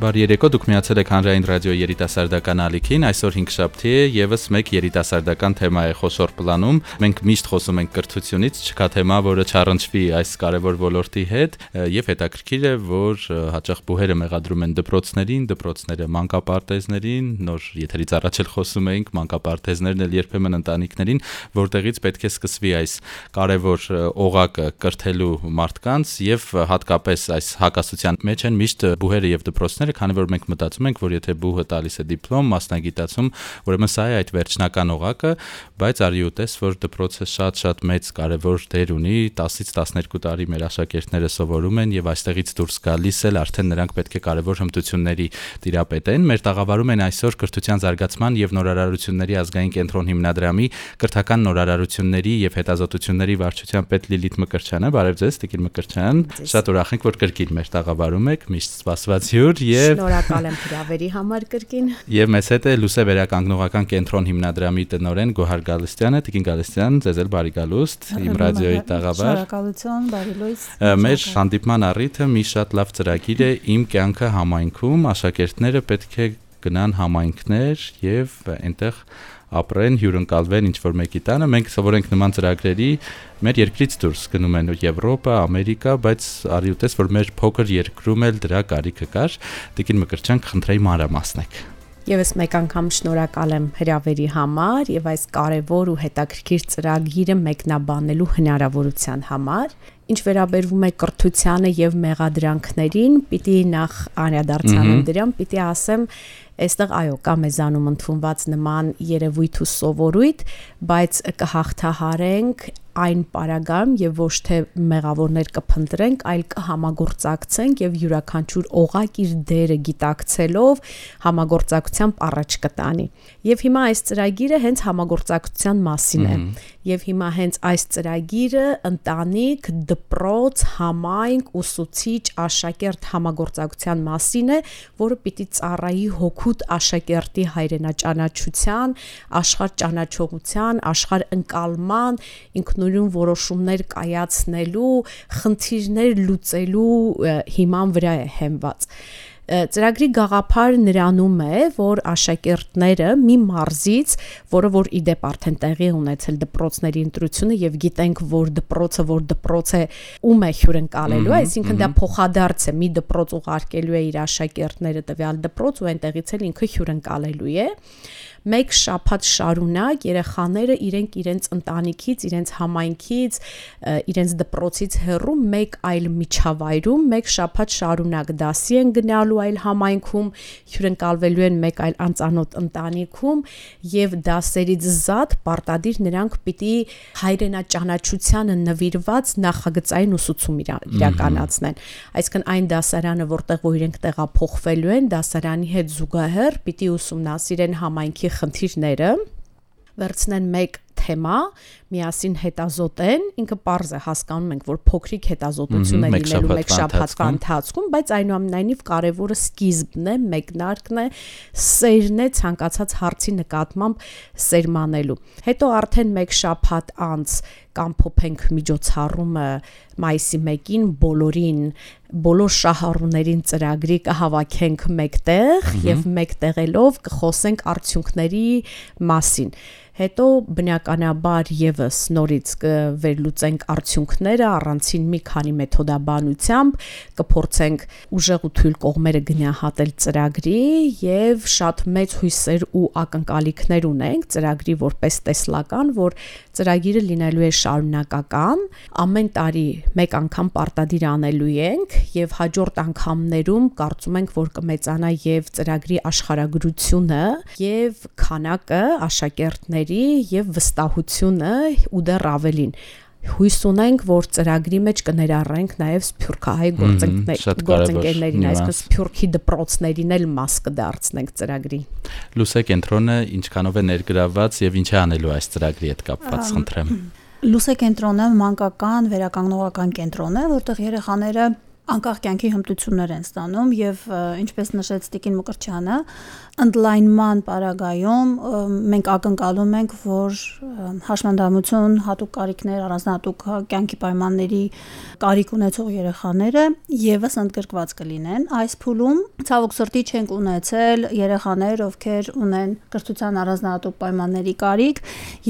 Բարի երեկո, դուք միացել եք Հանրային ռադիո երիտասարդական ալիքին։ Այսօր 5 շաբթի է, եւս մեկ երիտասարդական թեմա է խոշոր պլանում։ Մենք միշտ խոսում ենք կրթությունից, չկա թեմա, որը չառնչվի այս կարևոր ոլորտի հետ, եւ հետաքրքիր է, որ հաճախ բուհերը մեղադրում են դպրոցներին, դպրոցները մանկապարտեզներին, նոր եթերից առաջ էլ խոսում էինք, մանկապարտեզներն էլ երբեմն ընտանիքներին, որտեղից պետք է սկսվի այս կարևոր օղակը կրթելու մարդկանց եւ հատկապես այս հակասության մեջ են միշտ բուհերը եւ դպրոցները դպրոցները, քանի որ մենք մտածում ենք, որ եթե բուհը տալիս է դիպլոմ, մասնագիտացում, ուրեմն սա է այդ վերջնական օղակը, բայց արի ուտես, որ դպրոցը շատ-շատ մեծ կարևոր դեր ունի, 10-ից 12 տարի մեր աշակերտները սովորում են եւ այստեղից դուրս գալիս էլ արդեն նրանք պետք է կարևոր հմտությունների տիրապետեն։ Մեր տաղավարում են այսօր կրթության զարգացման եւ նորարարությունների ազգային կենտրոն հիմնադրամի կրթական նորարարությունների եւ հետազոտությունների վարչության պետ Լիլիթ Մկրչյանը, բարև ձեզ, Տիկին Մկրչյան։ Շատ ուրախ ենք, որ կրկին մեր տաղավարում եք, միշտ սպասված հյուր եւ Շնորհակալ եմ հրավերի համար կրկին։ Եվ մեզ հետ է Լուսե վերականգնողական կենտրոն հիմնադրամի տնօրեն Գոհար Գալստյանը, Տիկին Գալստյան, ձեզ էլ բարի գալուստ իմ ռադիոյի տաղավար։ Շնորհակալություն, բարի լույս։ Մեր հանդիպման առիթը մի շատ լավ ծրագիր է Իմ կյանքը համայնքում, աշակերտները պետք է գնան համայնքներ եւ այնտեղ ապրեն, հյուրընկալվեն ինչ որ մեկի տանը։ Մենք սովորենք նման ծրագրերի մեր երկրից դուրս գնում են Եվրոպա, Ամերիկա, բայց արի ուտես որ մեր փոքր երկրում էլ դրա կարիքը կար։ Տիկին Մկրտչյան կխնդրեի մանրամասնեք։ Եվս մեկ անգամ շնորհակալ եմ հրավերի համար եւ այս կարևոր ու հետաքրքիր ծրագիրը մեկնաբանելու հնարավորության համար։ Ինչ վերաբերվում է կրթությանը եւ մեղադրանքներին, պիտի նախ անդրադարձանեմ դրան, պիտի ասեմ, այստեղ այո կա մեզանում ընդունված նման երևույթ ու սովորույթ, բայց կհաղթահարենք այն պարագայում եւ ոչ թե մեղավորներ կփնտրենք, այլ կհամագործակցենք եւ յուրաքանչյուր օղակ իր դերը գիտակցելով համագործակցությամբ առաջ կտանի։ Եվ հիմա այս ծրագիրը հենց համագործակցության մասին է։ Եվ հիմա հենց այս ծրագիրը ընտանիք, դպրոց, համայնք, ուսուցիչ, աշակերտ համագործակցության մասին է, որը պիտի ծառայի հոգուտ աշակերտի հայրենաճանաչության, աշխարհ ճանաչողության, աշխարհ ընկալման, ինքնուրույն որոշումներ կայացնելու, խնդիրներ լուծելու հիման վրա է հենված ծրագրի գաղափարը նրանում է, որ աշակերտները մի մարզից, որը որ իդեպ արդեն տեղի ունեցել դպրոցների ընտրությունը եւ գիտենք, որ դպրոցը, որ դպրոց է, ում է հյուրընկալելու, այսինքն դա փոխադարձ է, մի դպրոց ուղարկելու է իր աշակերտները տվյալ դպրոց ու այնտեղից էլ ինքը հյուրընկալելու է մեկ շաբաթ շարունակ երեխաները իրենք իրենց ընտանիքից, իրենց համայնքից, իրենց դպրոցից հեռու մեկ այլ միջավայրում մեկ շաբաթ շարունակ դասի են գնալու այլ համայնքում, հյուրընկալվելու են մեկ այլ անծանոթ ընտանիքում եւ դասերից զատ պարտադիր նրանք պիտի հայրենաճանաչությանը նվիրված նախագծային ուսուցում իրականացնեն։ Այսինքն այն դասարանը, որտեղ որ իրենք տեղափոխվելու են, դասարանի հետ զուգահեռ պիտի ուսումնասիրեն համայնքի խնդիրները վերցնեն մեկ թեմա, միասին հետազոտեն, ինքը པարզ է հասկանում ենք, որ փոքրիկ հետազոտություն է լինելու մեկ շաբաթվա ընթացքում, բայց այնուամենայնիվ կարևորը սկիզբն է, մեկնարկն է, սերն է ցանկացած հարցի նկատմամբ սերմանելու։ Հետո արդեն մեկ շաբաթ անց կամփոփենք միջոցառումը մայիսի 1-ին բոլորին բոլոր շահառուներին ծրագրի կհավաքենք մեկտեղ եւ մեկտեղելով կխոսենք արդյունքների մասին հետո բնականաբար եւս նորից կվերլուծենք արդյունքները առանցին մի քանի մեթոդաբանությամբ, կփորձենք ուժեղ ու թույլ կողմերը գնահատել ծրագրի եւ շատ մեծ հույսեր ու ակնկալիքներ ունենք ծրագրի որպես տեսլական, որ ծրագիրը լինելու է շարունակական, ամեն տարի մեկ անգամ պարտադիր անելու ենք եւ հաջորդ անգամներում կարծում ենք, որ կմեծանա եւ ծրագրի աշխարհագրությունը եւ քանակը աշակերտների ծրագրերի եւ վստահությունը ու դեռ ավելին հույս ունենք, որ ծրագրի մեջ կներառենք նաև սփյուռքահայ գործընկերներին, այսինքն սփյուռքի դպրոցներին էլ մաս կդարձնենք ծրագրի։ Լուսե կենտրոնը ինչքանով է ներգրաված եւ ինչ է անելու այս ծրագրի հետ կապված, խնդրեմ։ Լուսե կենտրոնը մանկական վերականգնողական կենտրոն է, որտեղ երեխաները անկախ կյանքի հմտություններ են ստանում եւ ինչպես նշեց Տիկին Մկրչյանը, ընդլայնման պարագայում մենք ակնկալում ենք, որ հաշմանդամություն, հատուկ կարիքներ, առանձնահատուկ կյանքի պայմանների կարիք ունեցող երեխաները եւս ընդգրկված կլինեն այս փուլում։ Ցավոք սրտի չենք ունեցել երեխաներ, ովքեր ունեն կրթության առանձնահատուկ պայմանների կարիք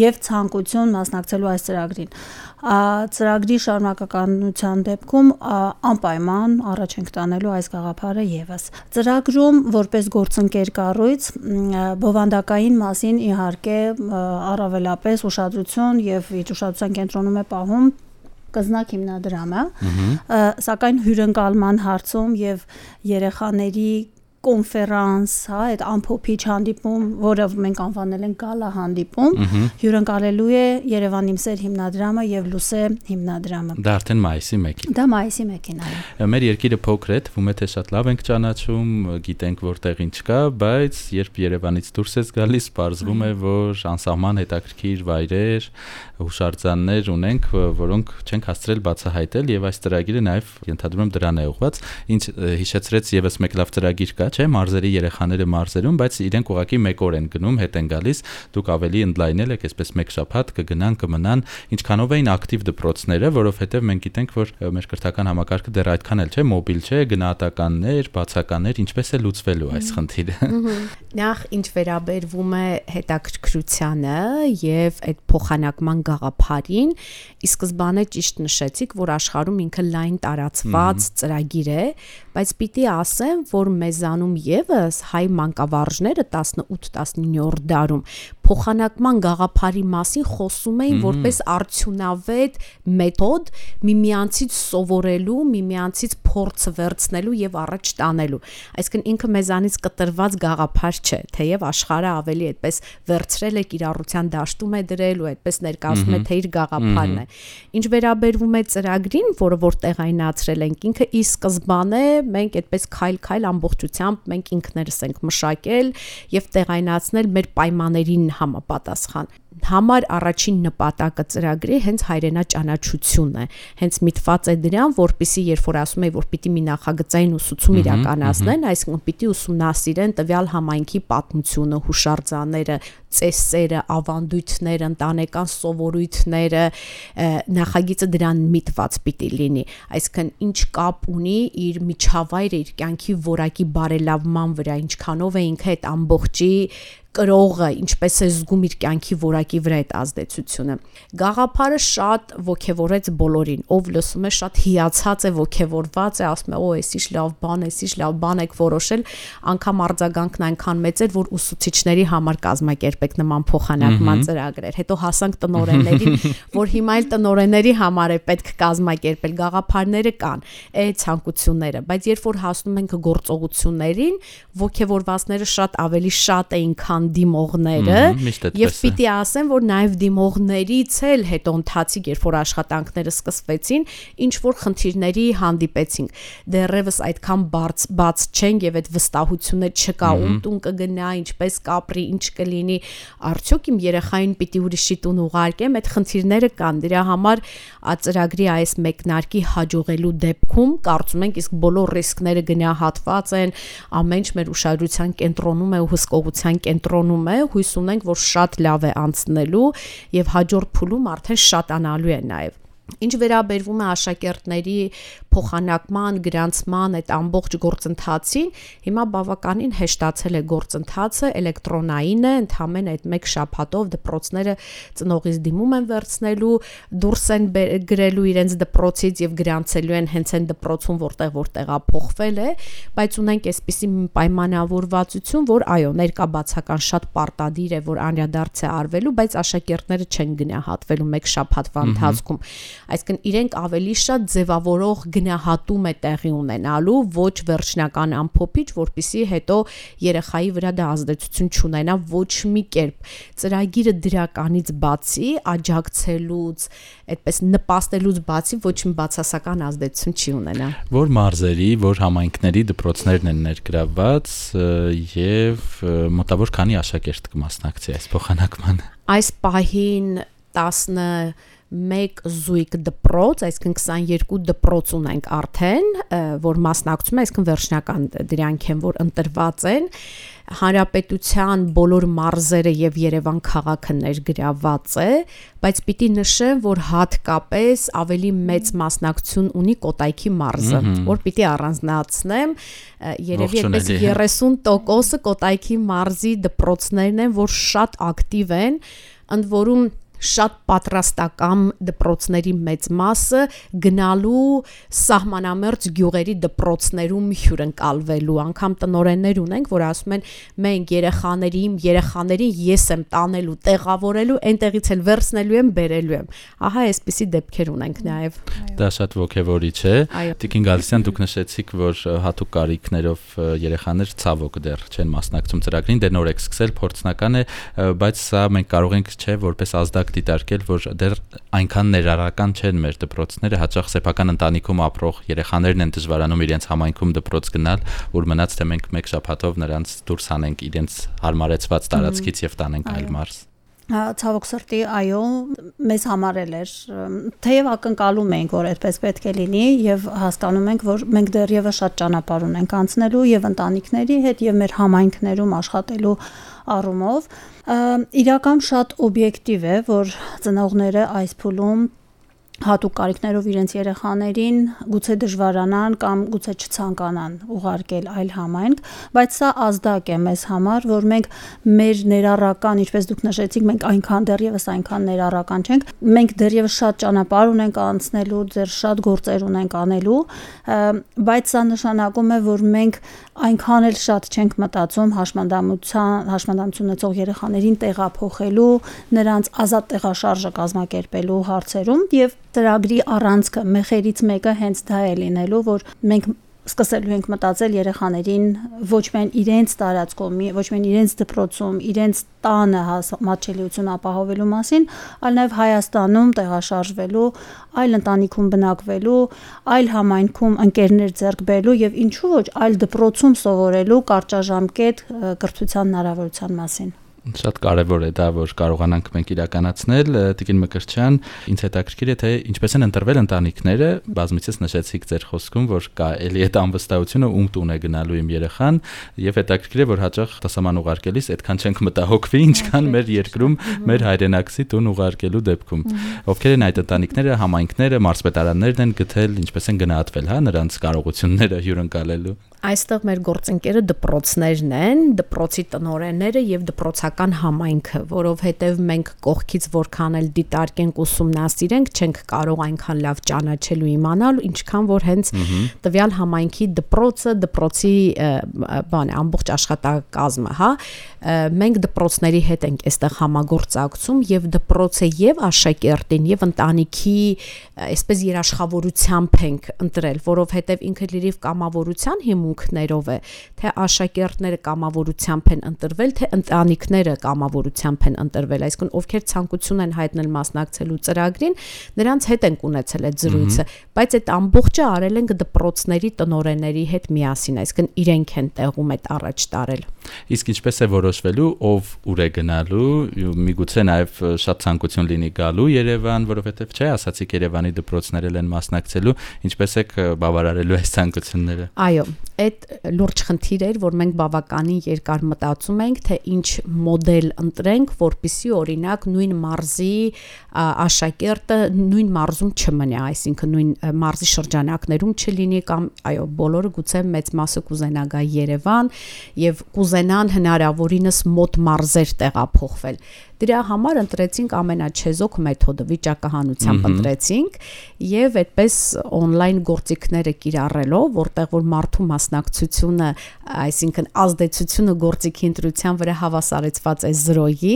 եւ ցանկություն մասնակցելու այս ծրագրին ծրագրի շարունակականության դեպքում անպայման առաջ ենք տանելու այս գաղափարը եւս։ Ծրագրում որպես գործընկեր կառույց բովանդակային մասին իհարկե առավելապես ուշադրություն եւ իր ուշադրության կենտրոնում է պահում կզնակ հիմնադրամը, սակայն հյուրընկալման հարցում եւ երեխաների կոնֆերանս, հա, այդ ամփոփիչ հանդիպում, որը մենք անվանել ենք գալա հանդիպում, հյուրընկալելու է Երևան իմ սեր հիմնադրամը եւ Լուսե հիմնադրամը։ Դա արդեն մայիսի 1-ին։ Դա մայիսի 1-ին, այո։ Մեր երկիրը փոքր է, թվում է թե շատ լավ ենք ճանաչում, գիտենք որտեղ ինչ կա, բայց երբ Երևանից դուրս ես գալիս, ողջվում է, որ անսահման հետաքրքիր վայրեր, հուշարձաններ ունենք, որոնք չենք հասցրել բացահայտել եւ այս ծրագիրը նաեւ ենթադրում եմ դրան է ուղված։ Ինչ հիշեցրեց եւս մեկ լավ ծրագիր կա, չէ, մարզերի երեխաները մարզերում, բայց իրենք ուղակի մեկ օր են գնում, հետ են գալիս, դուք ավելի ընդլայնել եք, այսպես մեկ շաբաթ կգնան, կմնան, ինչքանով էին ակտիվ դպրոցները, որովհետև մենք գիտենք, որ մեր կրթական համակարգը դեռ այդքան էլ չէ, մոբիլ չէ, գնահատականներ, բացականներ, ինչպես է լուծվելու այս խնդիրը։ Նախ ինչ վերաբերվում է հետաքրքրությանը եւ այդ փոխանակման գաղափարին, ի սկզբանե ճիշտ նշեցիք, որ աշխարհում ինքը լայն տարածված ծրագիր է, բայց պիտի ասեմ, որ մեզանում եւս հայ մանկավարժները 18-19-րդ դարում փոխանակման գաղափարի մասին խոսում էին որպես արդյունավետ մեթոդ միմյանցից սովորելու, միմյանցից փորձը վերցնելու եւ առաջ տանելու։ Այսինքն ինքը մեզանից կտրված գաղափար չէ, թեև աշխարհը ավելի այդպես վերցրել է կիրառության դաշտում է դրել ու այդպես ներկայացնում է թե իր գաղափարն է։ Ինչ վերաբերվում է ծրագրին, որը որ տեղայնացրել ենք, ինքը ի սկզբանե մենք այդպես քայլ-քայլ ամբողջությամբ մենք ինքներս ենք մշակել եւ տեղայնացնել մեր պայմաններին համապատասխան համար առաջին նպատակը ծրագրի հենց հայրենաճանաչությունն է։ Հենց միտված է դրան, որpիսի երբ որ ասում է, որ պիտի մի նախագծային ուսուցում իրականացնեն, այսինքն պիտի ուսումնասիրեն տվյալ համայնքի պատմությունը, հուշարձանները, ծեսերը, ավանդույթները, ընտանեկան սովորույթները, նախագիծը դրան միտված պիտի լինի։ Այսինքն ինչ կապ ունի իր միջավայրը, իր կյանքի որակի բարելավման վրա, ինչքանով է ինքը այդ ամբողջի կրողը ինչպես է զգում իր կյանքի որակի վրա այդ ազդեցությունը։ Գաղափարը շատ ողքեվորեց բոլորին, ով լսում է շատ հիացած է, ողքեվորված է, ասում է՝ «Օ, էս ինչ լավ բան էս ինչ լավ բան եք որոշել»։ Անկամ արձագանքն այնքան մեծ էր, որ ուսուցիչների համար կազմակերպեք նման փոխանակման ծրագրեր։ Հետո հասանք տնորեններին, որ հիմա էլ տնորենների համար է պետք կազմակերպել գաղափարները կան, է ցանկությունները, բայց երբ որ հասնում ենք գործողություններին, ողքեվորվածները շատ ավելի շատ էին, քան կան դիմողները եւ պիտի ասեմ որ նաեւ դիմողներից էլ հետո ընթացիկ երբ որ աշխատանքները սկսվեցին ինչ որ խնդիրների հանդիպեցինք դեռևս այդքան բաց բաց չեն եւ այդ վստահությունը չկա ում տուն կգնա ինչպես կապրի ինչ կլինի արդյոք իմ երեխային պիտի ուրիշի տուն ուղարկեմ այդ խնդիրները կան դրա համար ծրագրի այս մեկնարկի հաջողելու դեպքում կարծում ենք իսկ բոլոր ռիսկները գնահատված են ամեն ինչ մեր ուշադրության կենտրոնում է ու հսկողության կենտրոնում կենտրոնում է, հույս ունենք, որ շատ լավ է անցնելու եւ հաջորդ փուլում արդեն շատանալու է նաեւ Ինչ վերաբերվում է աշակերտների փոխանակման, գրանցման այդ ամբողջ գործընթացին, հիմա բավականին հեշտացել է գործընթացը, էլեկտրոնային է, ընդհանրեն այդ մեկ շաբաթով դպրոցները ծնողից դիմում են վերցնելու, դուրս են գրելու իրենց դպրոցից եւ գրանցելու են հենց այն դպրոցում, որտեղ որ տեղափոխվել է, բայց ունենք այսպիսի պայմանավորվածություն, որ այո, ներկա բացական շատ պարտադիր է, որ անդրադարձ է արվելու, բայց աշակերտները չեն գնահատվելու մեկ շաբաթվա ընթացքում այսինքն իրենք ավելի շատ ձևավորող գնահատում է տեղի ունենալու ոչ վերջնական ամփոփիչ, որpիսի հետո երեխայի վրա դա ազդեցություն չունենա ոչ մի կերպ։ Ծրագիրը դրականից բացի աջակցելուց, այդպես նպաստելուց բացի ոչ մի բացասական ազդեցություն չի ունենա։ Որ մարզերի, որ համայնքների դպրոցներն են ներգրավված եւ մոտավոր քանի աշակերտ կմասնակցի այս փոխանակմանը։ Այս պահին 10 մեկ զույգ դպրոց, այսինքն 22 դպրոց ունենք արդեն, որ մասնակցում է, այսինքն վերջնական դրանք են, որ ընտրված են հանրապետության բոլոր մարզերը եւ Երևան քաղաքը ներգրաված է, բայց պիտի նշեմ, որ հատկապես ավելի մեծ մասնակցություն ունի Կոտայքի մարզը, որ պիտի առանձնացնեմ, երևի այդպես 30%-ը Կոտայքի մարզի դպրոցներն են, որ շատ ակտիվ են, ընդ որում շատ պատրաստական դպրոցների մեծ մասը գնալու սահմանամերձ գյուղերի դպրոցներում հյուրընկալվելու անգամ տնորեններ ունենք, որ ասում են մենք երեխաներին, երեխաներին ես եմ տանելու, տեղավորելու, այնտեղից էլ վերցնելու եմ, բերելու եմ։ Ահա այսպիսի դեպքեր ունենք նաև։ Դա շատ ողջևորիչ է։ Տիկին Գալստյան դուք նշեցիք, որ հատուկ կարիքներով երեխաներ ցավոք դեռ չեն մասնակցում ծրագրին, դե նոր եք սկսել, փորձնական է, բայց սա մենք կարող ենք չէ որպես ազդակ կարողանանք դիտարկել, որ դեռ այնքան ներառական չեն մեր դպրոցները, հաճախ սեփական ընտանիքում ապրող երեխաներն են դժվարանում իրենց համայնքում դպրոց գնալ, որ մնաց թե մենք մեկ շաբաթով նրանց դուրս հանենք իրենց հարմարեցված տարածքից եւ տանենք այլ մարզ ցավոք սրտի այո մեզ համարել էր թեև ակնկալում ենք որ այդպես պետք է լինի եւ հասկանում ենք որ մենք դեռևս շատ ճանապարհ ունենք անցնելու եւ ընտանիքների հետ եւ մեր համայնքներում աշխատելու առումով իրական շատ օբյեկտիվ է, որ ծնողները այս փուլում հատուկ կարիքներով իրենց երեխաներին գուցե դժվարանան կամ գուցե չցանկանան ուղարկել այլ համայնք, բայց սա ազդակ է մեզ համար, որ մենք մեր ներառական, ինչպես դուք նշեցիք, մենք այնքան դեռևս այնքան ներառական չենք, մենք դեռևս շատ ճանապարհ ունենք անցնելու, դեռ շատ գործեր ունենք անելու, բայց սա նշանակում է, որ մենք այնքան էլ շատ չենք մտածում հաշմանդամության, հաշմանդամություն ունեցող երեխաներին տեղափոխելու, նրանց ազատ տեղաշարժը կազմակերպելու հարցերում եւ ծրագրի առանցքը մեխերից մեկը հենց դա է լինելու, որ մենք սկսելու ենք մտածել երեխաներին ոչ միայն իրենց տարածքում, ոչ միայն իրենց դպրոցում, իրենց տանը մատչելիություն ապահովելու մասին, այլ նաև Հայաստանում տեղաշարժվելու, այլ ընտանիքում բնակվելու, այլ համայնքում ընկերներ ձեռք բերելու եւ ինչու ոչ այլ դպրոցում սովորելու կարճաժամկետ կրթության հնարավորության մասին։ Շատ կարևոր է դա, որ կարողանանք մենք իրականացնել։ Տիկին Մկրտչյան, ինձ հետաքրքիր է թե ինչպես են ընտրվել ընտանիքները։ Բազմիցս նշեցիք ձեր խոսքում, որ կա էլի այդ անվստահությունը ում տուն է գնալու իմ երեխան, եւ հետաքրքիր է, որ հաճախ դասաման ուղարկելիս այդքան չենք մտահոգվի, ինչքան մեր երկրում մեր հայրենակցի տուն ուղարկելու դեպքում։ Ովքեր են այդ ընտանիքները, համայնքները, մարզպետարաններն են գտել, ինչպես են գնահատվել, հա, նրանց կարողությունները հյուրընկալելու այստեղ մեր գործընկերը դպրոցներն են, դպրոցի տնօրենները եւ դպրոցական համայնքը, որովհետեւ մենք կողքից որքան էլ դիտարկենք ուսումնասիրենք, չենք կարող այնքան լավ ճանաչել ու իմանալ, ինչքան որ հենց տվյալ համայնքի դպրոցը, դպրոցի բան ամբողջ աշխատակազմը, հա, մենք դպրոցների հետ ենք այստեղ համագործակցում եւ դպրոցը եւ աշակերտին եւ ընտանիքի այսպես երաշխավորությամբ ենք ընտրել, որովհետեւ ինքը լրիվ կամավորության հիմունքներով է, թե աշակերտները կամավորությամբ են ընտրվել, թե ընտանիքները կամավորությամբ են ընտրվել, այսինքն ովքեր ցանկություն են հայտնել մասնակցելու ծրագրին, նրանց հետ ենք ունեցել այդ զրույցը, բայց այդ ամբողջը արել ենք դպրոցների տնորենների հետ միասին, այսինքն իրենք են տեղում այդ առաջ տարել։ Իսկ ինչպես է որ որոշվելու ով ուր է գնալու, միգուցե նաև շատ ցանկություն լինի գալու Երևան, որովհետև չէ, ասացիք Երևանի դպրոցներ են մասնակցելու, ինչպես եք բավարարելու այս ցանկությունները։ Այո, այդ լուրջ խնդիր էր, որ մենք բավականին երկար մտածում ենք, թե ինչ մոդել ընտրենք, որpիսի օրինակ նույն մարզի աշակերտը նույն մարզում չմնա, այսինքն նույն մարզի շրջանակներում չլինի կամ այո, բոլորը գուցե մեծ մասը կուզենա գա Երևան եւ կուզենան հնարավորինս մոտ մարզեր տեղափոխվել Դրա համար ընտրեցինք ամենաչեզոք մեթոդը, վիճակահանությամբ ընտրեցինք եւ այդպես on-line գործիքները կիրառելով, որտեղ որ մարդու մասնակցությունը, այսինքն ազդեցությունը գործիքի ընտրության վրա հավասարեցված է 0-ի,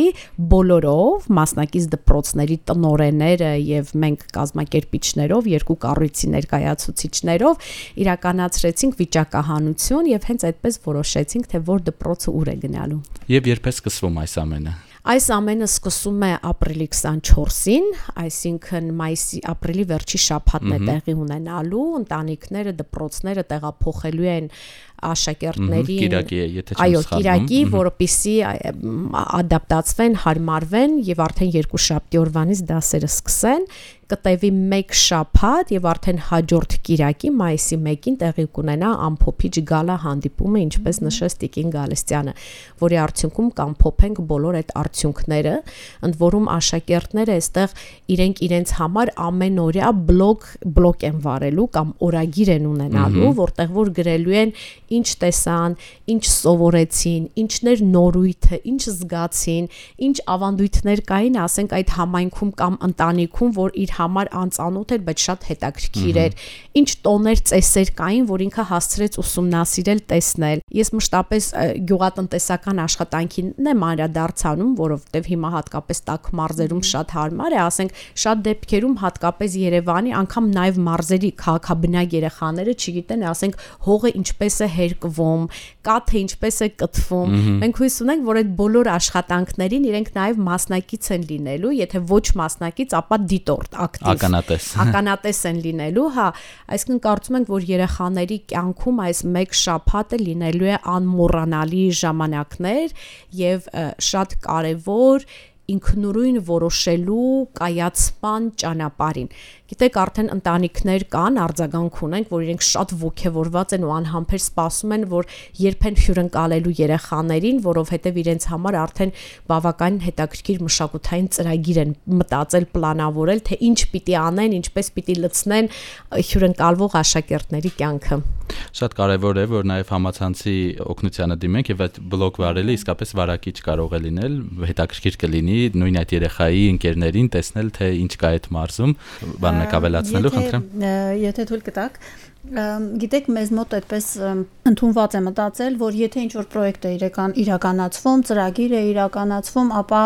բոլորով մասնակից դպրոցների տնորենները եւ մենք կազմակերպիչներով, երկու կառույցի ներկայացուցիչներով իրականացրեցինք վիճակահանություն եւ հենց այդպես որոշեցինք, թե որ դպրոցը ուր է գնալու։ Եվ երբ է սկսվում այս ամենը։ Այս ամենը սկսում է ապրիլի 24-ին, այսինքն մայիսի ապրիլի վերջի շաբաթն է տեղի ունենալու, ընտանիքները, դպրոցները տեղափոխելու են աշակերտներին Կիրակի է, եթե չեմ այո, սխալվում։ Կիրակի, որովհետեւ ադապտացվեն, հարմարվեն եւ արդեն երկու շաբթի օրվանից դասերը սկսեն կտևի 1 շաբաթ եւ արդեն հաջորդ Կիրակի մայիսի 1-ին տեղի կունենա ամփոփիչ գալա հանդիպումը, ինչպես նշեց Տիկին Գալստյանը, որի արդյունքում կամփոփենք բոլոր այդ արդյունքները, ընդ որում աշակերտները այստեղ իրենք իրենց համար ամենօրյա բլոգ բլոգ են վարելու կամ օրագիր են ունենալու, որտեղ որ գրելու են ինչ տեսան, ինչ սովորեցին, ինչներ նորույթը, ինչ զգացին, ինչ ավանդույթներ կային, ասենք այդ համայնքում կամ ընտանիքում, որ իր համար անծանոթ էր, բայց շատ հետաքրքիր էր։ Ինչ տոներ, ծեսեր կային, որ ինքը հասցրեց ուսումնասիրել, տեսնել։ Ես մշտապես գյուղատնտեսական աշխատանքին եմ անդրադարձանում, որովհետև հիմա հատկապես տաք մարզերում շատ հարմար է, ասենք շատ դեպքերում հատկապես Երևանի, անգամ նաև մարզերի քաղաքաբնակ երեխաները չգիտեն, ասենք հողը ինչպես է հերկվում, կաթը ինչպես է կտվում։ Մենք հույս ունենք, որ այդ բոլոր աշխատանքներին իրենք նաև մասնակից են լինելու, եթե ոչ մասնակից, ապա դիտորդ ակտիվ Ականատես։ ականատես են լինելու, հա, այսինքն կարծում ենք, որ երեխաների կյանքում այս մեկ շաբաթը լինելու է անմոռանալի ժամանակներ եւ շատ կարեւոր ինքնուրույն որոշելու կայացման ճանապարհին։ Գիտեք, արդեն ընտանիքներ կան, արձագանք ունենք, որ իրենք շատ ողջևորված են ու անհամբեր սպասում են, որ երբ են հյուրընկալելու երեխաներին, որովհետև իրենց համար արդեն բավական հետաքրքիր մշակութային ծրագիր են մտածել, պլանավորել, թե ինչ պիտի անեն, ինչպես պիտի լցնեն հյուրընկալվող աշակերտների կյանքը։ Շատ կարևոր է, որ նաև համացանցի օգնությանը դիմենք եւ այդ բլոգ վարելը իսկապես վարակիչ կարող է լինել, հետաքրքիր կլինի նույն այդ երեխայի ընկերներին տեսնել, թե ինչ կա այդ մարզում, բանն եք ավելացնելու, խնդրեմ։ Եթե թույլ կտաք, գիտեք, մեզ մոտ այդպես ընդունված է մտածել, որ եթե ինչ-որ պրոյեկտ է իրական իրականացվում, ծրագիր է իրականացվում, ապա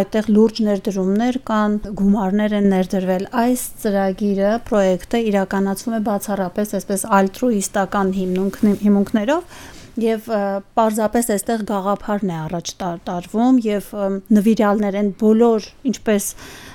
այդտեղ լուրջ ներդրումներ կան, գումարներ են ներդրվել։ Այս ծրագիրը, պրոյեկտը իրականացվում է բացառապես այսպես ալտրուիստական հիմնունք հիմունքներով եւ պարզապես այստեղ գաղափարն է առաջ տար- տարվում եւ նվիրալներ են բոլոր ինչպես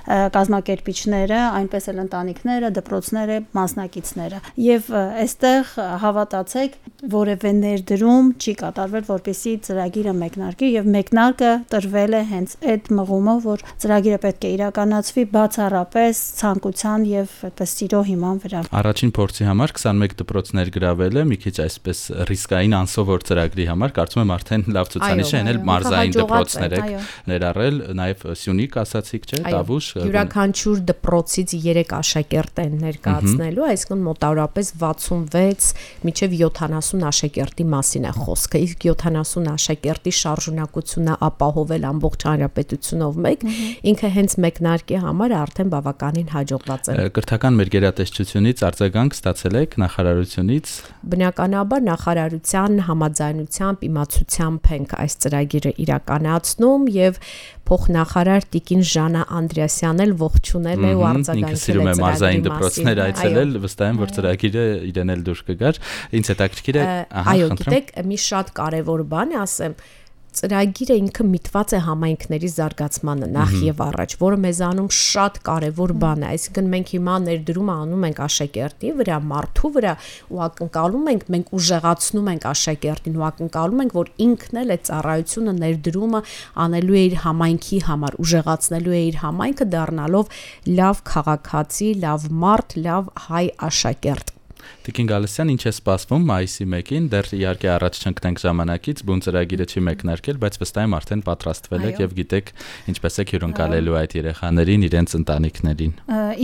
կազմակերպիչները, այնպես էլ ընտանիքները, դպրոցները, մասնակիցները։ Եվ այստեղ հավատացեք, որևէ ներդրում չի կատարվել, որպեսի ծրագիրը մեկնարկի եւ մեկնարկը տրվել է հենց այդ մղումով, որ ծրագիրը պետք է իրականացվի բացառապես ցանկության եւ այդպես սիրո հիման վրա։ Առաջին փորձի համար 21 դպրոց ներգրավել է, մի քիչ այսպես ռիսկային անսովոր ծրագրի համար, կարծում եմ արդեն լավ ցուցանիշ է, ենել մարզային դպրոցներ եք ներառել, նաև Սյունիք ասացիք, չէ, Տավուշ։ Յուրաքանչյուր դպրոցից 3 աշակերտ են ներկայացնելու, այսինքն մոտավորապես 66 միջև 70 աշակերտի մասին է խոսքը։ Իսկ 70 աշակերտի շարժունակությունը ապահովել ամբողջ հանրապետությունով մեկ, ինքը հենց մեկնարկի համար արդեն բավականին հաջողված է։ Կրթական մեր գերատեսչությունից արձագանք ստացել եք նախարարությունից Բնականաբար նախարարության համաձայնությամբ իմացությամբ ենք այս ծրագիրը իրականացնում եւ փոխնախարար Տիկին Ժանա Անդրեասյանն էլ ողջունել է ու արձագանքել է մարզային դպրոցներ այցելել, վստահ եմ, որ ծրագիրը իրեն էլ դուր կգար։ Ինչ հետաքրքիր է, Ա, Այո, գիտեք, մի շատ կարևոր բան է, ասեմ, ծրագիրը ինքը միտված է համայնքների զարգացմանը նախ եւ առաջ, որը մեզանում շատ կարևոր բան է։ Այսինքն մենք հիմա ներդրումը անում ենք աշակերտի վրա, մարդու վրա ու ակնկալում ենք, մենք ուժեղացնում ենք աշակերտին ու ակնկալում ենք, որ ինքն էլ այդ ծառայությունը ներդրումը անելու է իր համայնքի համար, ուժեղացնելու է իր համայնքը դառնալով լավ քաղաքացի, լավ մարդ, լավ հայ աշակերտ։ Տիկին Գալստյան, ինչ է սպասվում մայիսի 1-ին, դեռ իհարկե առաջ չընկնենք ժամանակից, բուն ծրագիրը չի մեկնարկել, բայց վստահ եմ արդեն պատրաստվել եք եւ գիտեք ինչպես եք հյուրընկալելու այդ երեխաներին, իրենց ընտանիքներին։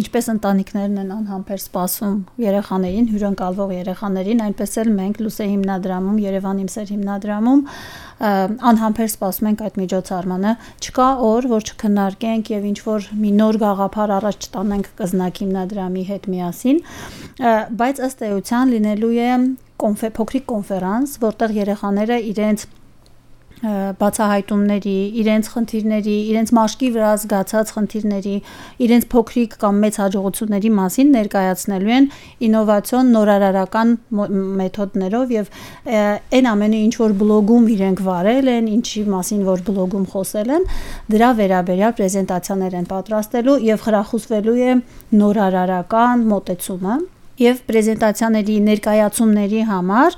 ինչպես ընտանիքներն են անհամբեր սպասում երեխաներին, հյուրընկալվող երեխաներին, այնպես էլ մենք Լուսե հիմնադրամում, Երևան իմ սեր հիմնադրամում անհամբեր սպասում ենք այդ միջոցառմանը։ Չկա օր, որ չքննարկենք եւ ինչ որ մի նոր գաղափար առաջ տանենք կզնակ հիմնադրամի հետ միասին, բայց ըստ էության լինելու է կոնֆե փոքրիկ կոնֆերանս, որտեղ երեխաները իրենց բացահայտումների, իրենց խնդիրների, իրենց մաշկի վրա զգացած խնդիրների, իրենց փոքրիկ կամ մեծ հաջողությունների մասին ներկայացնելու են ինովացիոն նորարարական մեթոդներով եւ այն ամենը ինչ որ բլոգում իրենք վարել են, ինչի մասին որ բլոգում խոսել են, դրա վերաբերյալ պրեզենտացիաներ են պատրաստելու եւ խրախուսվելու է նորարարական մոտեցումը եւ պրեզենտացիաների ներկայացումների համար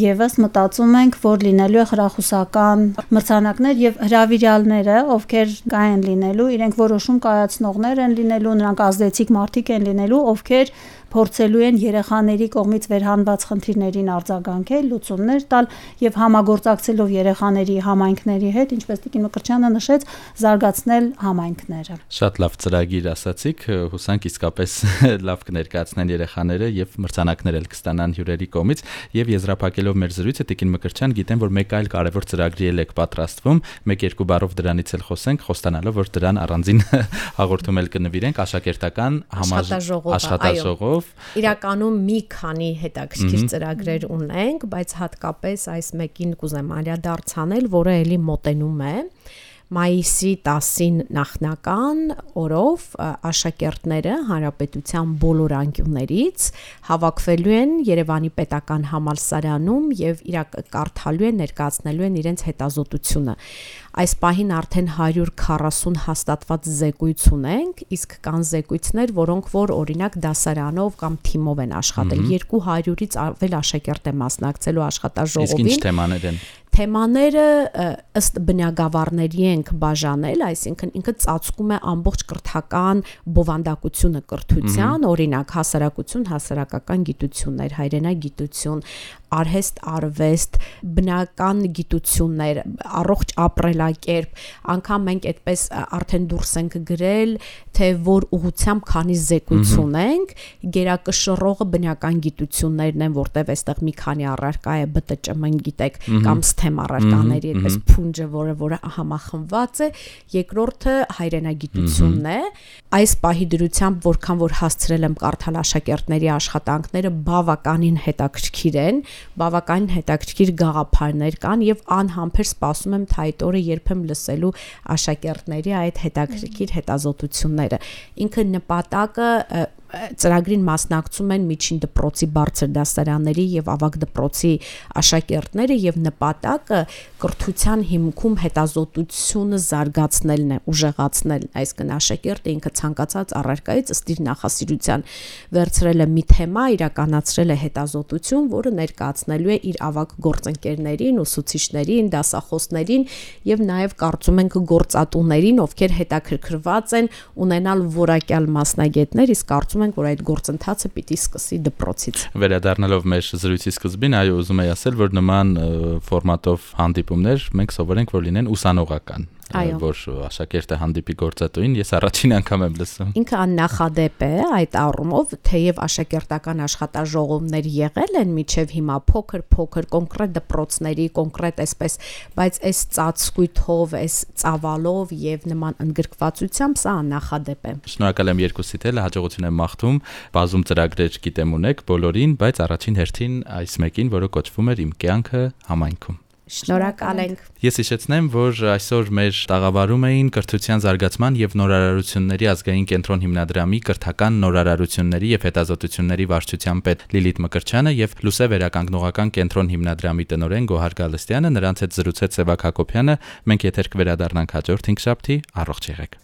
եւս մտածում ենք, որ լինելու է խրախուսական մրցանակներ եւ հրավիրյալները, ովքեր կային լինելու, իրենք որոշում կայացնողներ են լինելու, նրանք ազդեցիկ մարդիկ են լինելու, ովքեր փորձելու են երեխաների կողմից վերհանված խնդիրներին արձագանքել, լուծումներ տալ եւ համագործակցելով երեխաների համայնքների հետ, ինչպես Տիկին Մկրչյանը նշեց, զարգացնել համայնքները։ Շատ լավ ծրագիր ասացիք, հուսանք իսկապես լավ կներկայացնեն երեխաները եւ մրցանակներ էլ կստանան հյուրերի կողմից եւ եզրափակելով մեր զրույցը Տիկին Մկրչյան գիտեմ, որ մեկ այլ կարևոր ծրագրի էլ եք պատրաստվում, մեկ-երկու բառով դրանից էլ խոսենք, խոստանալով, որ դրան առանձին հաղորդում էլ կնվիրենք աշակերտական առումով իրականում մի քանի հետաքրքիր ծրագրեր ունենք, բայց հատկապես այս մեկին կուզեմ անդրադարձանել, որը ելի մոտենում է մայիսի 10-ին նախնական օրով աշակերտները հանրապետության բոլոր անկյուններից հավաքվելու են Երևանի պետական համալսարանում եւ իրակ կարդալու են ներկայացնելու են իրենց հետազոտությունը այս պահին արդեն 140 հաստատված զեկույց ունենք, իսկ կան զեկույցներ, որոնք որ օրինակ դասարանով կամ թիմով են աշխատել։ 200-ից ավել աշակերտ է մասնակցելու աշխատաժողովին։ Իսկ ինչ թեմաներ են թեմաները ըստ բնագավառների ենք բաժանել, այսինքն ինքը ծածկում է ամբողջ կրթական բովանդակությունը կրթության, օրինակ հասարակություն, հասարակական գիտություններ, հայրենագիտություն, արհեստ, արվեստ, բնական գիտություններ, առողջ ապրելակերպ, անկամ մենք այդպես արդեն դուրս ենք գրել, թե որ ուղությամբ քանի զեկույց ունենք, գերակշռողը բնական գիտություններն են, որտեվ այստեղ մի քանի առարկա է ԲՏՃՄ գիտեք կամ STEM առարկաների այդպես փունջը, որը որը համախմբված է, երկրորդը հայրենագիտությունն է։ Այս պահի դրությամբ որքան որ հասցրել եմ կարդալ աշակերտների աշխատանքները բավականին հետաքրքիր են, բավականին հետաքրքիր գաղափարներ կան եւ անհամբեր սպասում եմ թայտորը երբեմ լսելու աշակերտների այդ հետաքրքիր հետազոտությունները ինքը նպատակը ծրագրին մասնակցում են միջին դպրոցի բարձր դասարանների եւ ավագ դպրոցի աշակերտները եւ նպատակը կրթության հիմքում հետազոտությունը զարգացնելն է, ուժեղացնել, այսինքն աշակերտը ինքը ցանկացած առարկայից ըստ իր նախասիրության վերցրել է մի թեմա, իրականացրել է հետազոտություն, որը ներկայացնելու է իր ավագ գործընկերներին, ուսուցիչներին, դասախոսներին եւ նաեւ կարծում ենք գործատուներին, ովքեր հետաքրքրված են ունենալ որակյալ մասնագետներ, իսկ կարծում կարծում ենք, որ այդ գործընթացը պիտի սկսի դպրոցից։ Վերադառնալով մեր զրույցի սկզբին, այո, ուզում եի ասել, որ նման ֆորմատով հանդիպումներ մենք սովորենք, որ լինեն ուսանողական որ աշակերտը հանդիպի գործատուին, ես առաջին անգամ եմ լսում։ Ինքը աննախադեպ է այդ առումով, թեև աշակերտական աշխատաժողովներ եղել են միջև հիմա փոքր-փոքր կոնկրետ դպրոցների, կոնկրետ այսպես, բայց այս ծածկույթով, այս ծավալով եւ նման ընդգրկվածությամբ սա աննախադեպ է։ Շնորհակալ եմ երկուսիդ էլ, հաջողություն եմ մաղթում։ Բազում ծրագրեր գիտեմ ունեք բոլորին, բայց առաջին հերթին այս մեկին, որը կոչվում էր իմ կյանքը համայնքում։ Շնորհակալ ենք։ Ես հիշեցնեմ, որ այսօր մեր տաղավարում էին կրթության զարգացման եւ նորարարությունների ազգային կենտրոն հիմնադրամի կրթական նորարարությունների եւ հետազոտությունների վարչության պետ Լիլիթ Մկրչյանը եւ Լուսե վերականգնողական կենտրոն հիմնադրամի տնօրեն Գոհար Գալստյանը, նրանց հետ զրուցեց Սևակ Հակոբյանը։ Մենք եթեր կվերադառնանք հաջորդ 5 շաբթի, առողջ եղեք։